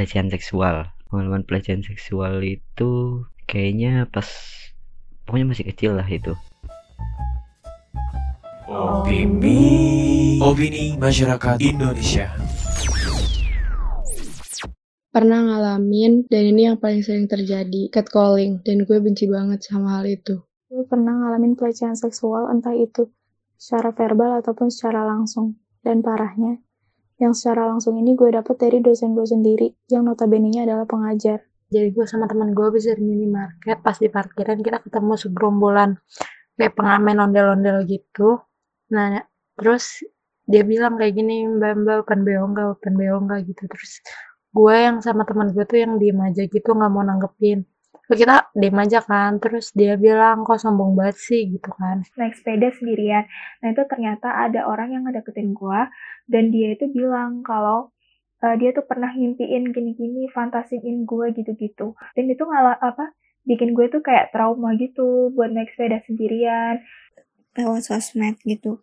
pelecehan seksual pengalaman pelecehan seksual itu kayaknya pas pokoknya masih kecil lah itu Opini Opini Masyarakat Indonesia Pernah ngalamin, dan ini yang paling sering terjadi, catcalling, dan gue benci banget sama hal itu. Gue pernah ngalamin pelecehan seksual, entah itu secara verbal ataupun secara langsung. Dan parahnya, yang secara langsung ini gue dapet dari dosen gue sendiri, yang notabene-nya adalah pengajar. Jadi gue sama teman gue bisa di minimarket, pas di parkiran kita ketemu segerombolan kayak pengamen ondel-ondel gitu. Nah, terus dia bilang kayak gini, mbak mbak open BO enggak, open BO enggak gitu. Terus gue yang sama teman gue tuh yang diem aja gitu nggak mau nanggepin. Terus kita diem aja kan, terus dia bilang kok sombong banget sih gitu kan. naik sepeda sendirian. Nah itu ternyata ada orang yang ngedeketin gua dan dia itu bilang kalau eh, dia tuh pernah ngimpiin gini-gini, fantasiin gue gitu-gitu. Dan itu ngalah apa? Bikin gue tuh kayak trauma gitu buat naik sepeda sendirian. lewat sosmed gitu.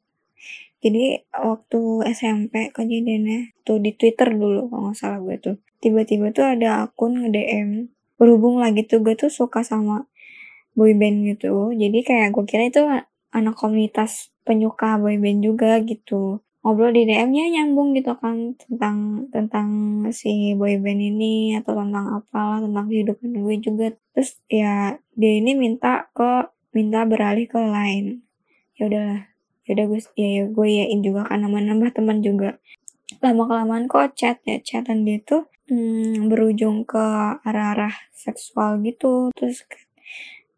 Jadi waktu SMP kejadiannya tuh di Twitter dulu kalau nggak salah gue tuh. Tiba-tiba tuh ada akun nge-DM berhubung lagi tuh gue tuh suka sama boyband gitu. Jadi kayak gue kira itu anak komunitas penyuka boyband juga gitu. Ngobrol di DM-nya nyambung gitu kan tentang tentang si boyband ini atau tentang apalah tentang kehidupan gue juga. Terus ya dia ini minta ke minta beralih ke lain. Ya udahlah ya udah gue ya, ya gue yain juga kan nama nambah teman juga lama kelamaan kok chat ya chatan dia tuh hmm, berujung ke arah-arah seksual gitu. Terus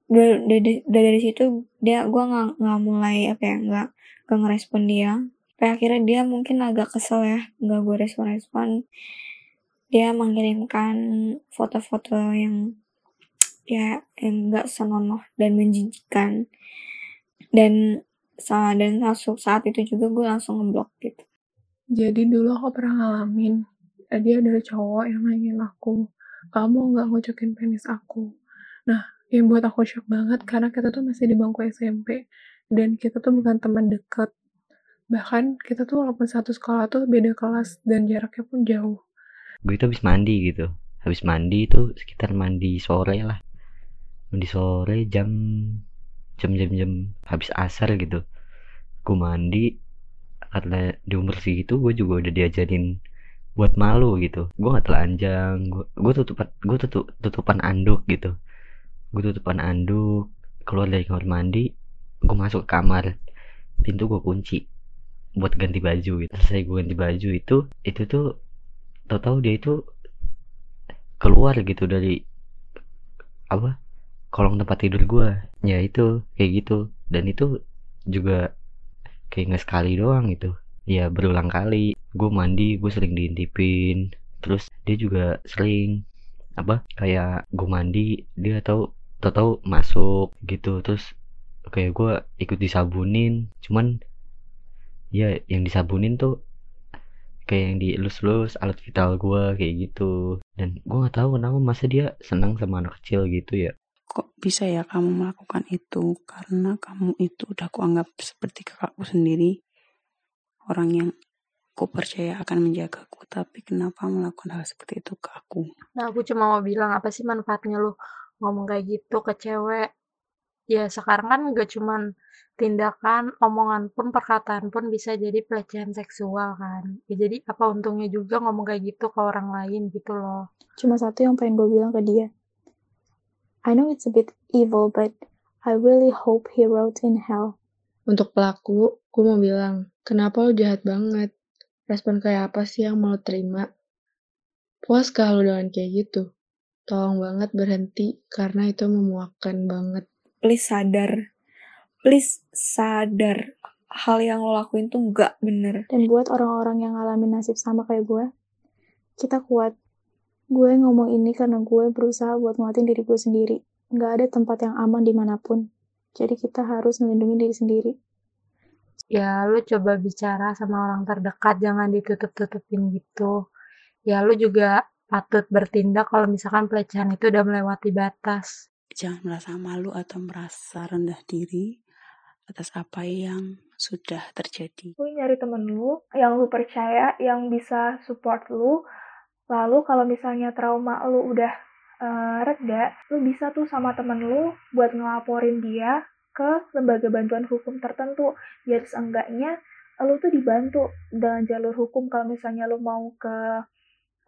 dari, dari, situ dia gue nggak nggak mulai apa ya nggak nggak ngerespon dia. Sampai akhirnya dia mungkin agak kesel ya nggak gue respon-respon. Dia mengirimkan foto-foto yang ya yang nggak senonoh dan menjijikan dan dan langsung saat itu juga gue langsung ngeblok gitu. Jadi dulu aku pernah ngalamin, eh, dia ada cowok yang nanyain aku, kamu nggak ngocokin penis aku? Nah, yang buat aku shock banget karena kita tuh masih di bangku SMP dan kita tuh bukan teman dekat. Bahkan kita tuh walaupun satu sekolah tuh beda kelas dan jaraknya pun jauh. gue itu habis mandi gitu habis mandi itu sekitar mandi sore lah mandi sore jam jam jam jam habis asar gitu gue mandi karena di umur segitu gue juga udah diajarin buat malu gitu. Gue nggak telanjang gue gue tutupan gue tutup tutupan anduk gitu. Gue tutupan anduk keluar dari kamar mandi gue masuk kamar. Pintu gue kunci buat ganti baju gitu. Selesai gue ganti baju itu itu tuh tahu-tahu dia itu keluar gitu dari apa kolong tempat tidur gue ya itu kayak gitu. Dan itu juga kayak nggak sekali doang gitu. Ya berulang kali gue mandi gue sering diintipin. Terus dia juga sering apa kayak gue mandi dia tahu tahu masuk gitu. Terus kayak gue ikut disabunin. Cuman ya yang disabunin tuh kayak yang dielus-elus alat vital gue kayak gitu. Dan gue nggak tahu kenapa masa dia senang sama anak kecil gitu ya. Kok bisa ya kamu melakukan itu? Karena kamu itu udah kuanggap seperti kakakku sendiri. Orang yang ku percaya akan menjagaku tapi kenapa melakukan hal seperti itu ke aku Nah, aku cuma mau bilang apa sih manfaatnya lu ngomong kayak gitu ke cewek. Ya sekarang kan gak cuman tindakan, omongan pun, perkataan pun bisa jadi pelecehan seksual kan. Ya, jadi apa untungnya juga ngomong kayak gitu ke orang lain gitu loh. Cuma satu yang pengen gue bilang ke dia. I know it's a bit evil, but I really hope he wrote in hell. Untuk pelaku, gue mau bilang, kenapa lo jahat banget? Respon kayak apa sih yang mau terima? Puas gak lo dengan kayak gitu? Tolong banget berhenti, karena itu memuakkan banget. please sadar please sadar hal yang lo lakuin tuh nggak bener Dan buat orang-orang yang ngalamin nasib sama kayak gue, kita kuat. Gue ngomong ini karena gue berusaha buat nguatin diri gue sendiri. Nggak ada tempat yang aman di mana pun. Jadi kita harus melindungi diri sendiri. Ya lu coba bicara sama orang terdekat, jangan ditutup-tutupin gitu. Ya lu juga patut bertindak kalau misalkan pelecehan itu udah melewati batas. jangan merasa malu atau merasa rendah diri atas apa yang sudah terjadi Lu nyari temen lu yang lu percaya, yang bisa support lu Lalu kalau misalnya trauma lu udah uh, reda, lu bisa tuh sama temen lu buat ngelaporin dia ke lembaga bantuan hukum tertentu biar seenggaknya lu tuh dibantu dengan jalur hukum kalau misalnya lu mau ke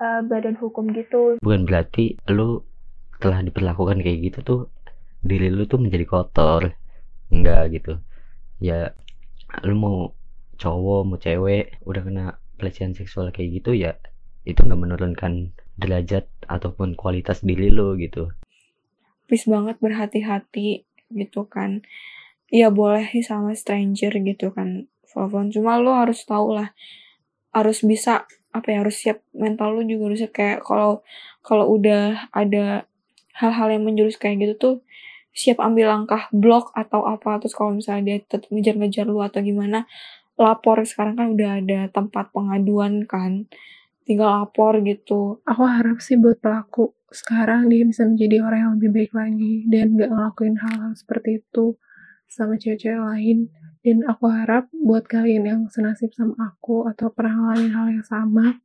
uh, badan hukum gitu. Bukan berarti lu telah diperlakukan kayak gitu tuh diri lu tuh menjadi kotor. Enggak gitu. Ya lu mau cowok mau cewek udah kena pelecehan seksual kayak gitu ya itu nggak menurunkan derajat ataupun kualitas diri lo gitu. Please banget berhati-hati gitu kan. Ya boleh sih sama stranger gitu kan telepon. Cuma lo harus tahu lah harus bisa apa ya harus siap mental lo juga harus kayak kalau kalau udah ada hal-hal yang menjurus kayak gitu tuh siap ambil langkah blok atau apa. Terus kalau misalnya dia tetap ngejar-ngejar lu atau gimana lapor. Sekarang kan udah ada tempat pengaduan kan tinggal lapor gitu. Aku harap sih buat pelaku sekarang dia bisa menjadi orang yang lebih baik lagi dan gak ngelakuin hal-hal seperti itu sama cewek-cewek lain dan aku harap buat kalian yang senasib sama aku atau pernah ngalamin hal yang sama,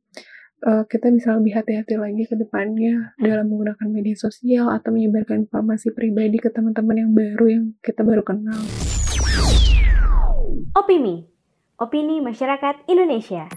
uh, kita bisa lebih hati-hati lagi ke depannya dalam menggunakan media sosial atau menyebarkan informasi pribadi ke teman-teman yang baru yang kita baru kenal. Opini, opini masyarakat Indonesia.